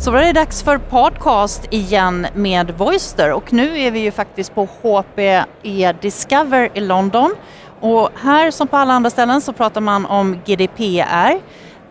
Så var det dags för podcast igen med Voister. Och nu är vi ju faktiskt på HPE Discover i London. Och här som på alla andra ställen så pratar man om GDPR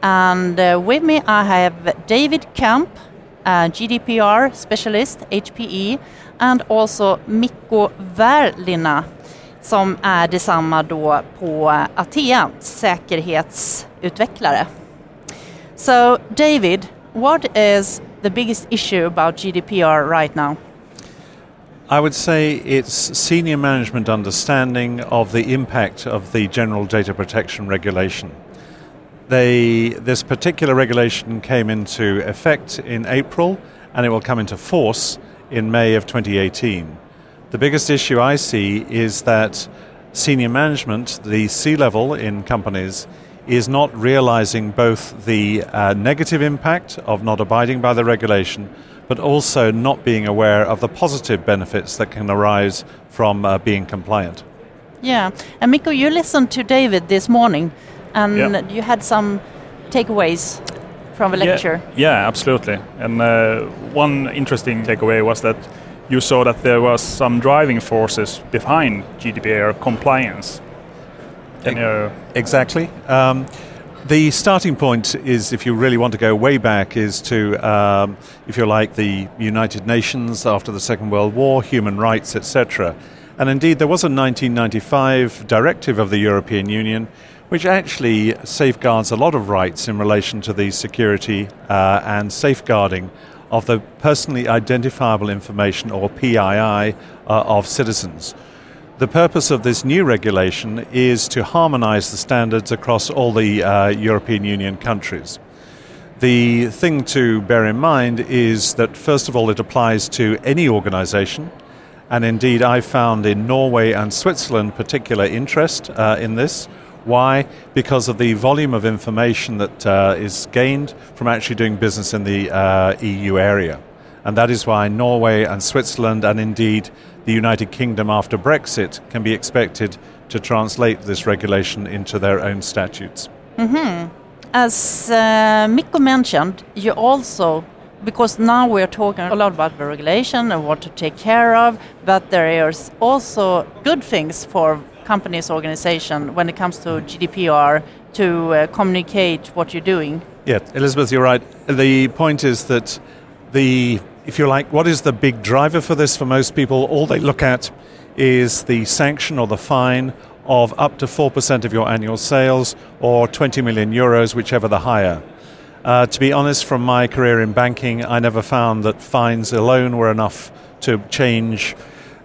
and uh, with me I have David Camp, uh, GDPR specialist, HPE and also Mikko Värlina som är detsamma då på Atea, säkerhetsutvecklare. So David, what is the biggest issue about GDPR right now? I would say it's senior management understanding of the impact of the General Data Protection Regulation. They, this particular regulation came into effect in April and it will come into force in May of 2018. The biggest issue I see is that senior management, the C level in companies, is not realizing both the uh, negative impact of not abiding by the regulation, but also not being aware of the positive benefits that can arise from uh, being compliant. Yeah, and Mikko, you listened to David this morning, and Yeah. you had some takeaways from the lecture. Yeah, yeah absolutely. And uh, one interesting takeaway was that you saw that there was some driving forces behind GDPR compliance. You, Exactly. Um, the starting point is, if you really want to go way back, is to, um, if you like, the United Nations after the Second World War, human rights, etc. And indeed, there was a 1995 directive of the European Union which actually safeguards a lot of rights in relation to the security uh, and safeguarding of the personally identifiable information, or PII, uh, of citizens. The purpose of this new regulation is to harmonize the standards across all the uh, European Union countries. The thing to bear in mind is that, first of all, it applies to any organization. And indeed, I found in Norway and Switzerland particular interest uh, in this. Why? Because of the volume of information that uh, is gained from actually doing business in the uh, EU area. And that is why Norway and Switzerland, and indeed the United Kingdom after Brexit, can be expected to translate this regulation into their own statutes. As uh, Mikko mentioned, you also, because now we're talking a lot about the regulation and what to take care of, but there is also good things for companies, organization when it comes to GDPR to uh, communicate what you're doing. Yeah, Elizabeth, you're right. The point is that the, if you like, what is the big driver for this for most people? All they look at is the sanction or the fine of up to 4% of your annual sales or 20 million euros, whichever the higher. Uh, to be honest, from my career in banking, I never found that fines alone were enough to change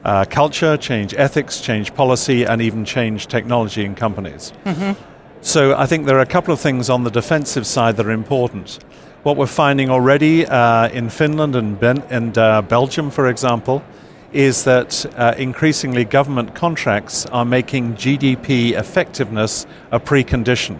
uh, culture, change ethics, change policy, and even change technology in companies. So I think there are a couple of things on the defensive side that are important. What we're finding already uh, in Finland and, ben- and uh, Belgium, for example, is that uh, increasingly government contracts are making GDPR effectiveness a precondition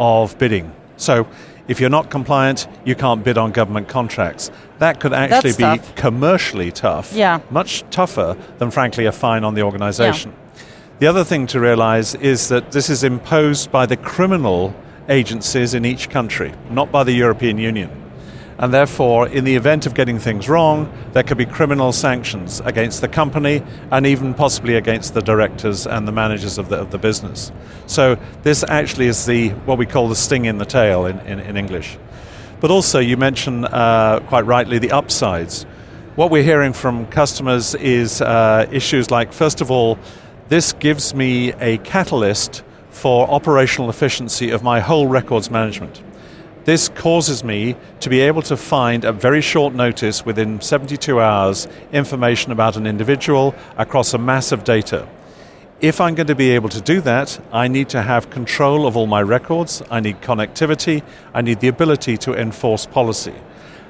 of bidding. So if you're not compliant, you can't bid on government contracts. That could actually That's be tough. commercially tough, Yeah. much tougher than, frankly, a fine on the organization. Yeah. The other thing to realize is that this is imposed by the criminal agencies in each country, not by the European Union. And therefore, in the event of getting things wrong, there could be criminal sanctions against the company and even possibly against the directors and the managers of the, of the business. So, this actually is the what we call the sting in the tail in, in, in English. But also, you mentioned uh, quite rightly the upsides. What we're hearing from customers is uh, issues like, first of all, this gives me a catalyst for operational efficiency of my whole records management. This causes me to be able to find at very short notice, within 72 hours, information about an individual across a mass of data. If I'm going to be able to do that, I need to have control of all my records, I need connectivity, I need the ability to enforce policy.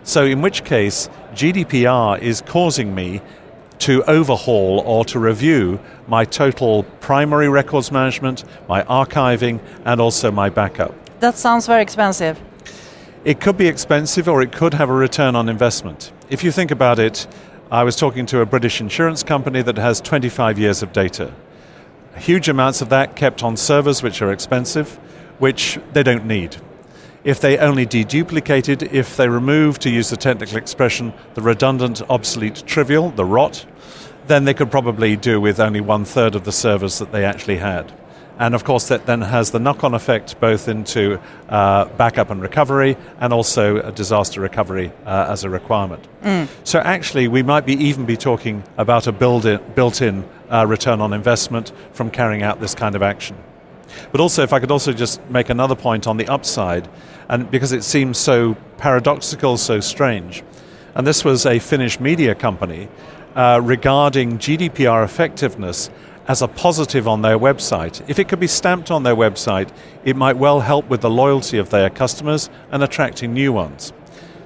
So, in which case, GDPR is causing me to overhaul or to review my total primary records management, my archiving, and also my backup. That sounds very expensive. It could be expensive or it could have a return on investment. If you think about it, I was talking to a British insurance company that has 25 years of data. Huge amounts of that kept on servers, which are expensive, which they don't need. If they only deduplicated, if they removed, to use the technical expression, the redundant, obsolete, trivial, the rot, then they could probably do with only one third of the servers that they actually had. And of course, that then has the knock on effect both into uh, backup and recovery and also a disaster recovery uh, as a requirement. Mm. So, actually, we might be even be talking about a built in uh, return on investment from carrying out this kind of action. But also, if I could also just make another point on the upside, and because it seems so paradoxical, so strange. And this was a Finnish media company uh, regarding GDPR effectiveness as a positive on their website. If it could be stamped on their website, it might well help with the loyalty of their customers and attracting new ones.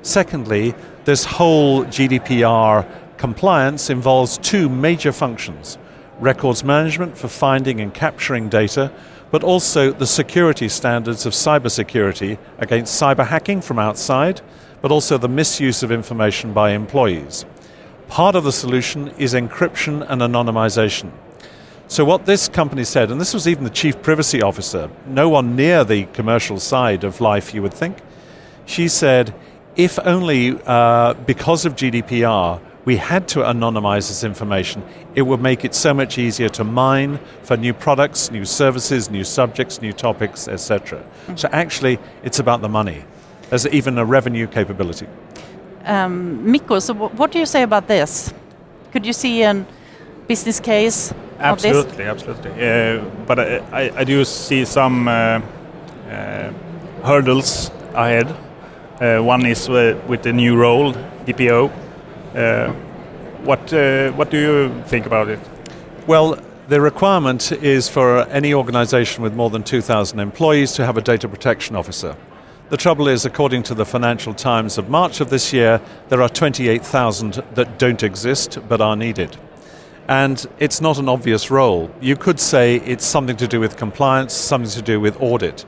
Secondly, this whole GDPR compliance involves two major functions records management for finding and capturing data, but also the security standards of cybersecurity against cyber hacking from outside, but also the misuse of information by employees. Part of the solution is encryption and anonymization. So, what this company said, and this was even the chief privacy officer, no one near the commercial side of life, you would think, she said, if only uh, because of GDPR we had to anonymize this information, it would make it so much easier to mine for new products, new services, new subjects, new topics, etc. Mm-hmm. So, actually, it's about the money. There's even a revenue capability. Um, Mikko, so what do you say about this? Could you see a business case absolutely, absolutely. Uh, but I, I, I, do see some uh, uh, hurdles ahead. Uh, one is with the new role, DPO. Uh, what uh, what do you think about it? Well, the requirement is for any organization with more than 2,000 employees to have a data protection officer. The trouble is, according to the Financial Times of March of this year, there are 28,000 that don't exist but are needed. And it's not an obvious role. You could say it's something to do with compliance, something to do with audit.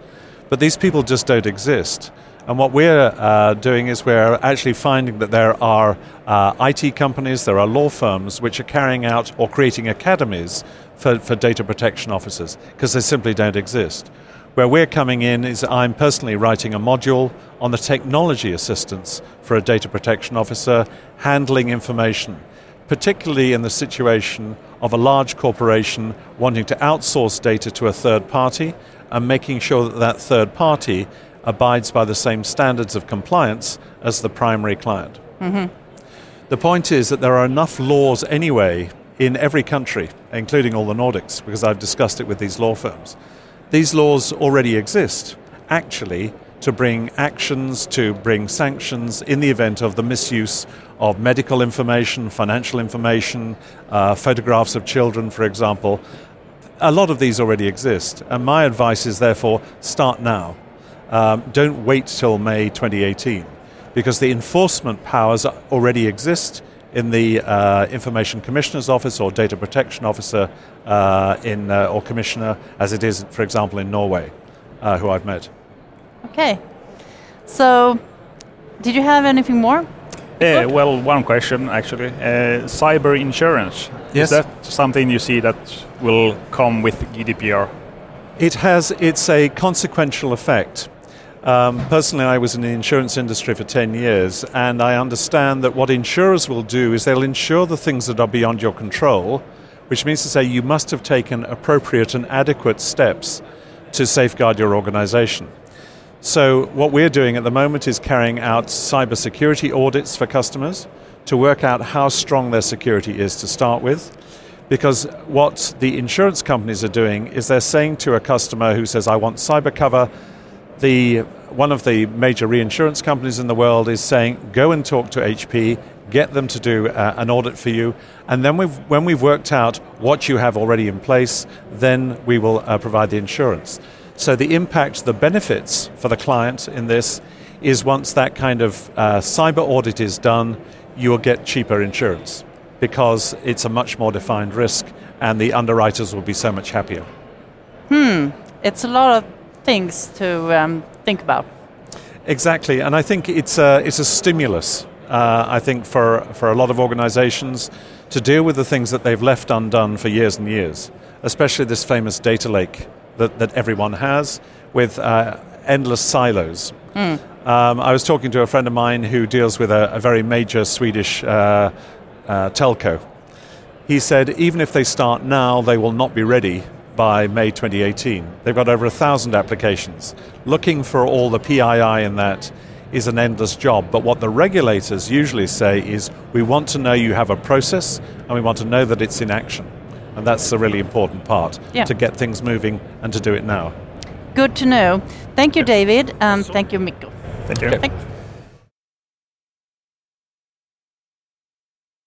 But these people just don't exist. And what we're uh, doing is we're actually finding that there are uh, IT companies, there are law firms which are carrying out or creating academies for, for data protection officers because they simply don't exist. Where we're coming in is I'm personally writing a module on the technology assistance for a data protection officer handling information particularly in the situation of a large corporation wanting to outsource data to a third party and making sure that that third party abides by the same standards of compliance as the primary client. Mm-hmm. The point is that there are enough laws anyway in every country, including all the Nordics, because I've discussed it with these law firms. These laws already exist, actually, to bring actions, to bring sanctions in the event of the misuse of medical information, financial information, uh, photographs of children, for example. A lot of these already exist, and my advice is therefore start now. Um, don't wait till May 2018, because the enforcement powers already exist in the uh, Information Commissioner's Office or Data Protection Officer uh, in, uh, or Commissioner, as it is, for example, in Norway, uh, who I've met. Okay. So, did you have anything more? Yeah, well, one question actually. Uh, cyber insurance. Yes. Is that something you see that will come with GDPR? It has. It's a consequential effect. Um, personally, I was in the insurance industry for 10 years, and I understand that what insurers will do is they'll insure the things that are beyond your control, which means to say you must have taken appropriate and adequate steps to safeguard your organization. So, what we're doing at the moment is carrying out cybersecurity audits for customers to work out how strong their security is to start with. Because what the insurance companies are doing is they're saying to a customer who says, I want cyber cover, the, one of the major reinsurance companies in the world is saying, go and talk to HP, get them to do uh, an audit for you, and then we've, when we've worked out what you have already in place, then we will uh, provide the insurance. So the impact, the benefits for the client in this is once that kind of uh, cyber audit is done, you will get cheaper insurance because it's a much more defined risk and the underwriters will be so much happier. Hmm, it's a lot of things to um, think about. Exactly, and I think it's a, it's a stimulus, uh, I think, for, for a lot of organizations to deal with the things that they've left undone for years and years, especially this famous data lake that, that everyone has with uh, endless silos. Um, I was talking to a friend of mine who deals with a, a very major Swedish uh, uh, telco. He said even if they start now, they will not be ready by May 2018. They've got over a thousand applications. Looking for all the PII in that is an endless job. But what the regulators usually say is we want to know you have a process and we want to know that it's in action. And that's the really important part Yeah. to get things moving and to do it now. Good to know. Thank you, David, and thank you, Mikko. Thank you. Tack.